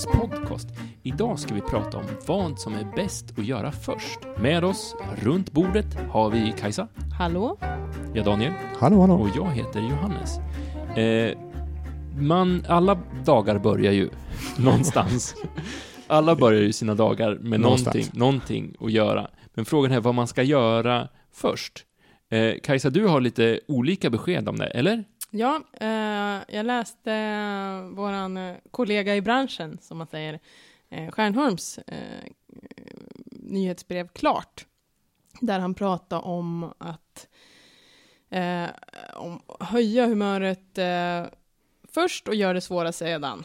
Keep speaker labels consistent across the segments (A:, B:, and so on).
A: Djurens podcast. Idag ska vi prata om vad som är bäst att göra först. Med oss runt bordet har vi Kajsa,
B: Hallå?
A: jag Daniel
C: Hallå, hallå.
A: och jag heter Johannes. Eh, man, alla dagar börjar ju någonstans. Alla börjar ju sina dagar med
C: Någonstans.
A: någonting, någonting att göra. Men frågan är vad man ska göra först. Eh, Kajsa, du har lite olika besked om det, eller?
B: Ja, eh, jag läste eh, våran eh, kollega i branschen, som man säger, eh, Stjärnholms eh, nyhetsbrev Klart, där han pratade om att eh, om höja humöret eh, först och göra det svåra sedan.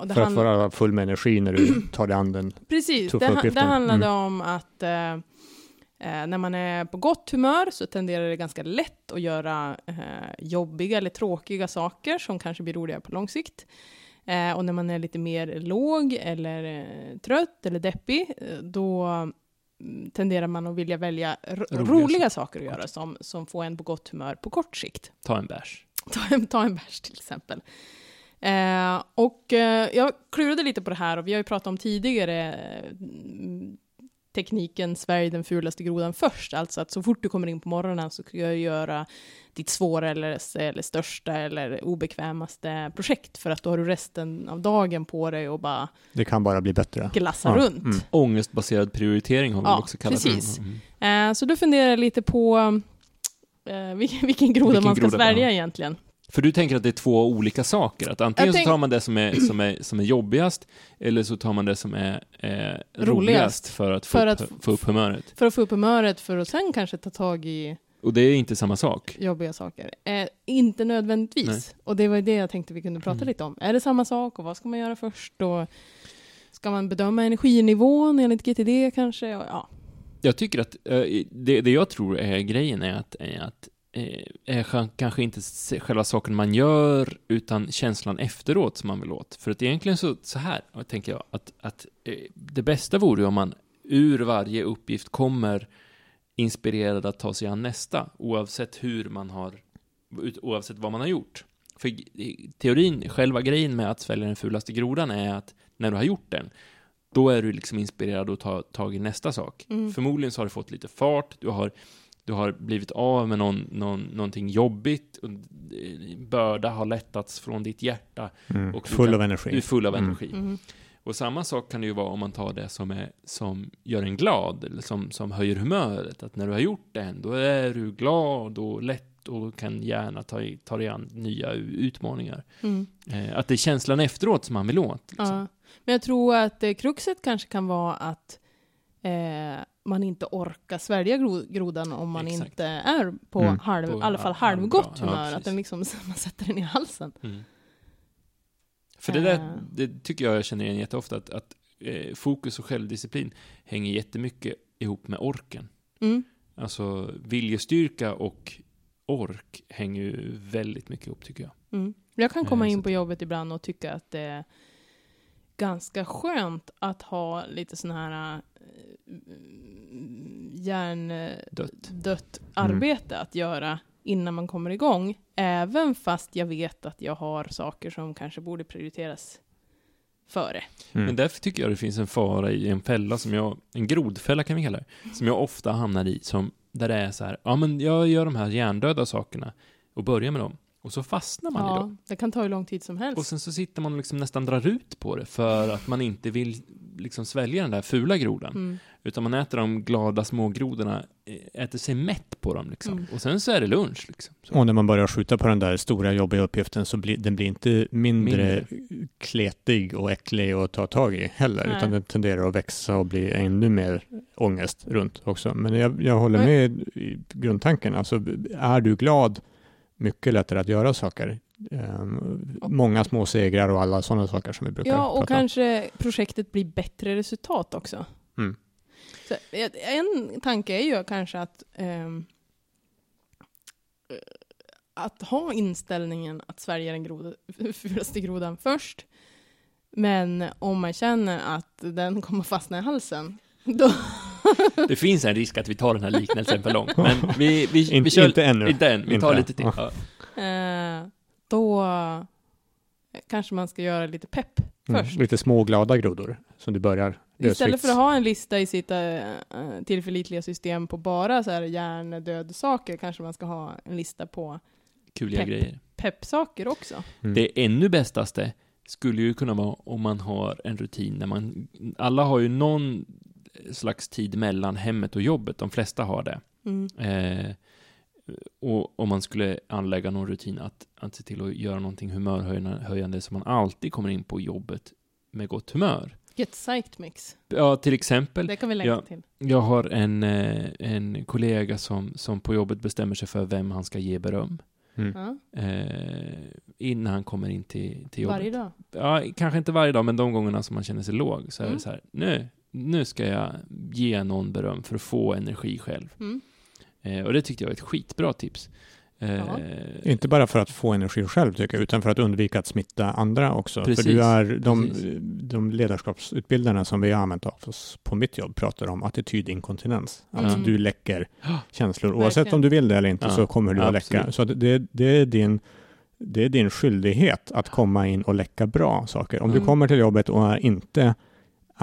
B: Och det
C: För att vara full med energi när du tar dig an den.
B: Precis,
C: tuffa
B: det, det
C: uppgiften.
B: handlade
C: Mm.
B: om att eh, när man är på gott humör så tenderar det ganska lätt att göra eh, jobbiga eller tråkiga saker som kanske blir roliga på lång sikt. Eh, och när man är lite mer låg eller eh, trött eller deppig, eh, då mm, tenderar man att vilja välja ro-
A: Roliga
B: roliga, saker att göra som, som får en på gott humör på kort sikt.
A: Ta en bärs.
B: Ta en, ta en bärs till exempel. Eh, och eh, jag klurade lite på det här och vi har ju pratat om tidigare mm, tekniken Sverige den fulaste grodan först. Alltså att så fort du kommer in på morgonen så ska du göra ditt svåra eller, eller största eller obekvämaste projekt för att då har du resten av dagen på dig och bara
C: Det kan bara bli bättre.
B: glassa
C: Ja,
B: runt.
C: mm.
A: Ångestbaserad prioritering har vi
B: Ja,
A: också kallat
B: precis.
A: det. Mm.
B: Eh, så då funderar jag lite på eh, vilken, vilken groda
A: Vilken
B: man ska
A: groda,
B: svälja
A: ja.
B: egentligen.
A: För du tänker att det är två olika saker? Att antingen
B: Jag
A: så
B: tänk-
A: tar man det som är, som är, som är jobbigast, eller så tar man det som är eh, roligast. För att, få,
B: För
A: upp,
B: att-
A: få upp humöret.
B: För att få upp humöret för att sen kanske ta tag i
A: Och det är inte samma sak.
B: jobbiga saker. Eh, inte nödvändigtvis.
A: Nej.
B: Och det var det jag tänkte vi kunde prata
A: Mm.
B: lite om. Är det samma sak och vad ska man göra först? Och ska man bedöma energinivån enligt GTD kanske? Och, ja.
A: Jag tycker att eh, det, det jag tror är grejen är att, är att är kan- kanske inte själva saken man gör, utan känslan efteråt som man vill åt. För att egentligen så, så här, tänker jag, att, att eh, det bästa vore ju om man ur varje uppgift kommer inspirerad att ta sig an nästa, oavsett hur man har, oavsett vad man har gjort. För teorin, själva grejen med att svälja den fulaste grodan är att när du har gjort den, då är du liksom inspirerad att ta tag i nästa sak.
B: Mm.
A: Förmodligen så har du fått lite fart, du har, du har blivit av med någon, någon, någonting jobbigt, och börda har lättats från ditt hjärta,
C: Mm.
A: Och du
C: Full
A: kan-
C: av
A: du är
C: energi.
A: full av
C: Mm.
A: energi.
B: Mhm.
A: Och samma sak kan det ju vara om man tar det som, är, som gör en glad, eller som, som höjer humöret. Att när du har gjort det, då är du glad och lätt och kan gärna ta, ta dig an nya utmaningar.
B: Mm.
A: Eh, att det är känslan efteråt som man vill åt. Liksom.
B: Ja. Men jag tror att eh, kruxet kanske kan vara att eh, man inte orkar svälja gro grodan om man
A: Exakt.
B: inte är på,
C: Mm.
B: halv,
A: På
B: i alla fall
A: halv-
B: halvgott.
A: Ja,
B: humör.
A: precis.
B: att den liksom, man sätter den i halsen.
A: Mm. För det där,
B: Eh.
A: det tycker jag jag känner igen jätteofta, att, att eh, fokus och självdisciplin hänger jättemycket ihop med orken.
B: Mm.
A: Alltså viljestyrka och ork hänger ju väldigt mycket ihop tycker jag.
B: Mm. Jag kan komma
A: Eh,
B: in på jobbet ibland och tycka att det är ganska skönt att ha lite sån här hjärndött
A: Dött.
B: arbete att göra innan man kommer igång. Även fast jag vet att jag har saker som kanske borde prioriteras före.
C: Mm.
A: Men därför tycker jag det finns en fara i en fälla som jag, en grodfälla kan vi kalla det, som jag ofta hamnar i, som, där det är så här, ja men jag gör de här hjärndöda sakerna och börjar med dem, och så fastnar man i dem.
B: Ja, det kan ta hur lång tid som helst.
A: Och sen så sitter man och liksom nästan drar ut på det för att man inte vill liksom svälja den där fula grodan.
B: Mm.
A: Utan man äter de glada smågrodorna, eh, äter sig mätt på dem liksom.
B: Mm.
A: Och sen så är det lunch liksom. Så.
C: Och när man börjar skjuta på den där stora jobbiga uppgiften så blir den blir inte mindre, kletig och äcklig att ta tag i heller,
B: Nej.
C: utan den tenderar att växa och bli ännu mer ångest runt också. Men jag, jag håller med i grundtanken, alltså är du glad, mycket lättare att göra saker. Ehm, många små segrar och alla sådana saker som vi brukar
B: Ja, och
C: prata om.
B: kanske projektet blir bättre resultat också.
C: Mm.
B: Så, en tanke är ju kanske att eh, att ha inställningen att Sverige är den groda, fulaste grodan först. Men om man känner att den kommer fastna i halsen, då...
A: Det finns en risk att vi tar den här liknelsen för långt, men vi, vi, vi
C: Inte-
A: kör...
C: inte ännu.
A: Inte än, vi tar
C: Inte.
A: lite till.
C: Ja.
B: Eh, då kanske man ska göra lite pepp
C: Mm.
B: först.
C: Lite små glada grodor som du börjar
B: Istället för att ha en lista i sitt äh, tillförlitliga system på bara så här hjärndöd saker, kanske man ska ha en lista på
A: Kuliga
B: Pepp.
A: grejer.
B: peppsaker också.
C: Mm.
A: Det ännu bästaste skulle ju kunna vara om man har en rutin där man, alla har ju någon slags tid mellan hemmet och jobbet, de flesta har det.
B: Mm.
A: Eh, och om man skulle anlägga någon rutin att, att se till att göra någonting humörhöjande så man alltid kommer in på jobbet med gott humör.
B: Get psyched mix.
A: Ja, till exempel,
B: Det kan vi
A: ja.
B: till.
A: jag har en, eh, en kollega som, som på jobbet bestämmer sig för vem han ska ge beröm.
C: Mm.
B: Ja.
A: Eh, innan han kommer in till, till jobbet.
B: Varje dag.
A: Ja, kanske inte varje dag, men de gångerna som man känner sig låg så är
B: Mm.
A: det så här, nu, nu ska jag ge någon beröm för att få energi själv.
B: Mm.
A: Eh, och det tyckte jag var ett skitbra tips. Eh.
C: Inte bara för att få energi själv tycker jag, utan för att undvika att smitta andra också.
A: Precis,
C: för du är, de,
A: precis.
C: de ledarskapsutbildarna som vi har använt av oss på mitt jobb pratar om attitydinkontinens. Att
B: Mm.
C: du läcker känslor. Oavsett
B: Verkligen.
C: om du vill det eller inte
A: Ja,
C: så kommer du att läcka.
A: absolut.
C: Så att det, det, är din, det är din skyldighet att komma in och läcka bra saker. Om du
B: Mm.
C: kommer till jobbet och är inte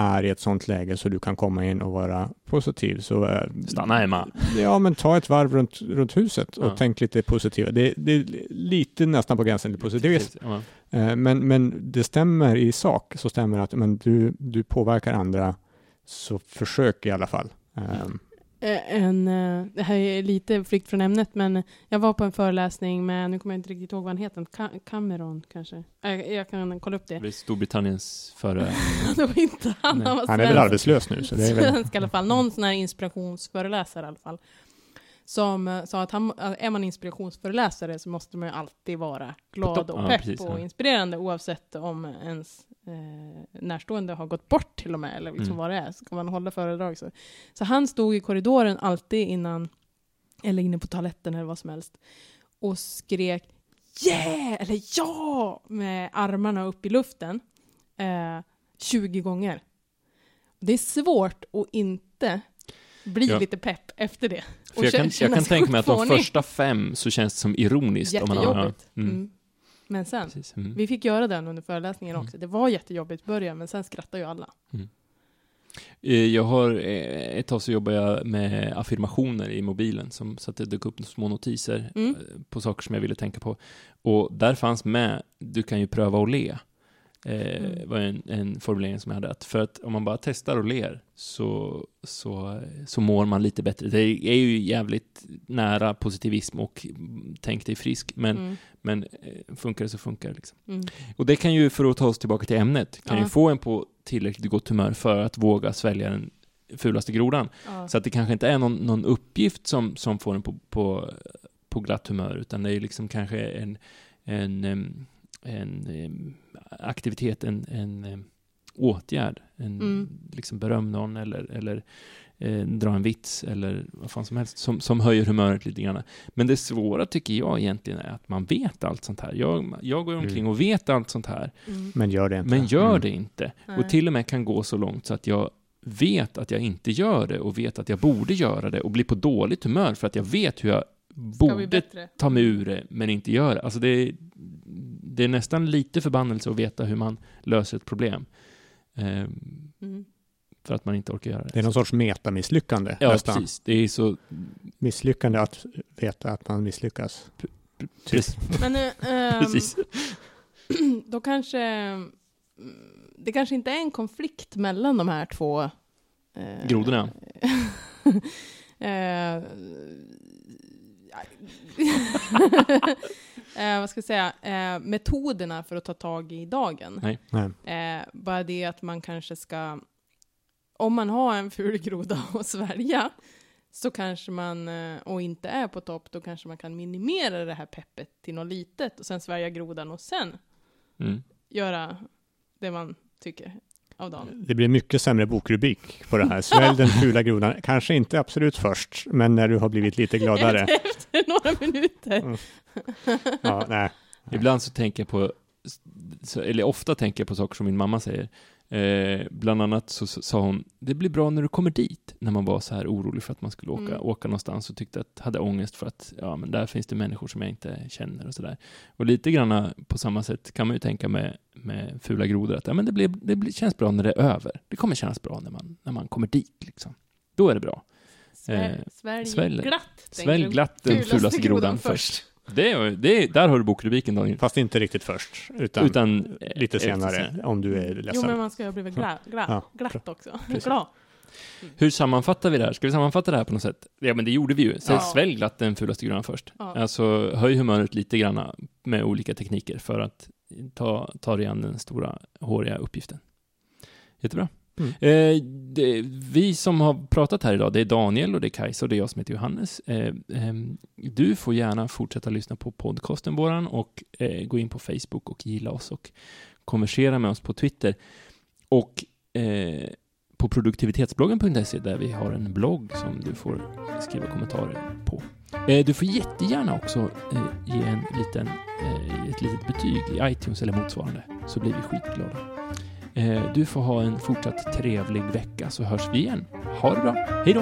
C: är i ett sånt läge så du kan komma in och vara positiv så eh,
A: Stanna hemma.
C: Ja, men ta ett varv runt, runt huset och
A: Ja.
C: tänk lite positivt. Det, det är lite nästan på gränsen till positivism.
A: Ja.
C: Eh, Men, men det stämmer i sak, så stämmer att men du, du påverkar andra, så försök i alla fall.
B: Eh, En, eh, det här är lite flykt från ämnet, men jag var på en föreläsning med, nu kommer jag inte riktigt ihåg vad han heter, Ca- Cameron kanske. Jag, jag kan kolla upp det.
A: Det är Storbritanniens före...
B: det var inte han,
A: Nej.
B: han var
C: han är väl
B: svensk.
C: arbetslös nu, så det är väl...
B: Svensk i alla fall, någon sån här inspirationsföreläsare i alla fall. Som eh, sa att han, är man inspirationsföreläsare så måste man ju alltid vara glad och
A: Ja,
B: pepp
A: precis,
B: och
A: ja.
B: inspirerande oavsett om ens eh, närstående har gått bort till och med, eller liksom
A: Mm.
B: vad det är. Ska man hålla föredrag så. Så han stod i korridoren alltid innan, eller inne på toaletten eller vad som helst, och skrek yeah! eller ja! med armarna upp i luften eh, 20 gånger. Det är svårt att inte bli
A: Ja.
B: lite pepp efter det.
A: För jag kan, jag kan tänka mig att de första fem så känns det som ironiskt. Om man har.
B: Jättejobbigt.
A: mm.
B: Mm. Men sen,
A: Precis. Mm.
B: vi fick göra den under föreläsningen
A: Mm.
B: också. Det var jättejobbigt i början, men sen skrattade ju alla.
A: Eh, Jag har, eh, ett tag så jobbar jag med affirmationer i mobilen, som, så att det dök upp små notiser
B: Mm.
A: eh, på saker som jag ville tänka på. Och där fanns med, du kan ju pröva att le. Eh,
B: Mm.
A: var en, en formulering som jag hade, att för att om man bara testar och ler så, så, så mår man lite bättre. Det är ju jävligt nära positivism och tänk dig frisk, men,
B: Mm.
A: men eh, funkar det så funkar det liksom.
B: Mm.
A: Och det kan ju, för att ta oss tillbaka till ämnet, kan
B: Ja.
A: ju få en på tillräckligt gott humör för att våga svälja den fulaste grodan.
B: Ja.
A: Så att det kanske inte är någon, någon uppgift som, som får en på, på, på glatt humör, utan det är liksom kanske en, en, en, aktivitet, en, en åtgärd, en
B: Mm.
A: liksom beröm någon eller, eller eh, dra en vits eller vad fan som helst som, som höjer humöret lite grann. Men det svåra tycker jag egentligen är att man vet allt sånt här. Jag, jag går omkring
C: Mm.
A: och vet allt sånt här,
B: Mm.
C: Men gör det inte.
A: men gör
C: Mm.
A: det inte. Och till och med kan gå så långt så att jag vet att jag inte gör det och vet att jag borde göra det och blir på dåligt humör för att jag vet hur jag borde ta mig ur det men inte gör det. Alltså det är, det är nästan lite förbannelse att veta hur man löser ett problem. Ehm,
B: Mm.
A: för att man inte orkar göra det.
C: Det är någon sorts metamisslyckande
A: ja,
C: nästan.
A: precis. Det är så...
C: Misslyckande att veta att man misslyckas.
A: Precis.
B: Men ehm,
A: precis.
B: då kanske mm, det kanske inte är en konflikt mellan de här två eh,
A: Grodorna.
B: eh, eh, vad ska jag säga? Eh, metoderna för att ta tag i dagen.
A: Nej.
C: Nej.
B: Eh, bara det att man kanske ska, om man har en ful groda att svälja, så kanske man, eh, och inte är på topp, då kanske man kan minimera det här peppet till något litet och sen svälja grodan och sen
A: Mm.
B: göra det man tycker av dagen.
C: Det blir mycket sämre bokrubrik på det här. Svälj den fula grodan. Kanske inte absolut först, men när du har blivit lite gladare.
B: Efter några minuter.
C: Mm. Ja, nej.
A: Ibland så tänker jag på, eller ofta tänker jag på saker som min mamma säger. Eh, bland annat så sa hon, det blir bra när du kommer dit, när man var så här orolig för att man skulle åka,
B: Mm.
A: åka någonstans och tyckte att, hade ångest för att, ja men där finns det människor som jag inte känner och sådär. Och lite granna på samma sätt kan man ju tänka med, med fula grodor, att ja men det, blir, det blir, känns bra när det är över. Det kommer kännas bra när man, när man kommer dit liksom. Då är det bra. Eh,
B: svälj,
A: svälj-
B: glatt. du.
A: glatt den fulaste grodan först. Det, är- det, är- där har du bokrubriken Daniel.
C: Fast inte riktigt först, utan,
A: Utan eh,
C: lite
A: efter
C: senare om du är ledsen.
B: Jo, men man ska ju ha blivit gla, gla,
C: Ja,
B: glatt också. Glad.
A: Hur sammanfattar vi det här? Ska vi sammanfatta det här på något sätt? Ja, men det gjorde vi ju.
B: Ja.
A: Svälj glatt den fulaste grodan först.
B: Ja.
A: Alltså, höj humöret lite grann med olika tekniker för att ta, ta dig an den stora, håriga uppgiften. Jättebra.
C: Mm.
A: Eh, det, vi som har pratat här idag, det är Daniel och det är Kajsa och det är jag som heter Johannes. Eh, eh, du får gärna fortsätta lyssna på podcasten våran och eh, gå in på Facebook och gilla oss och konversera med oss på Twitter. Och eh, på produktivitetsbloggen.se där vi har en blogg som du får skriva kommentarer på. Eh, du får jättegärna också eh, ge en liten, eh, ett litet betyg i iTunes eller motsvarande så blir vi skitglada. Eh, du får ha en fortsatt trevlig vecka så hörs vi igen. Ha det bra. Hej då!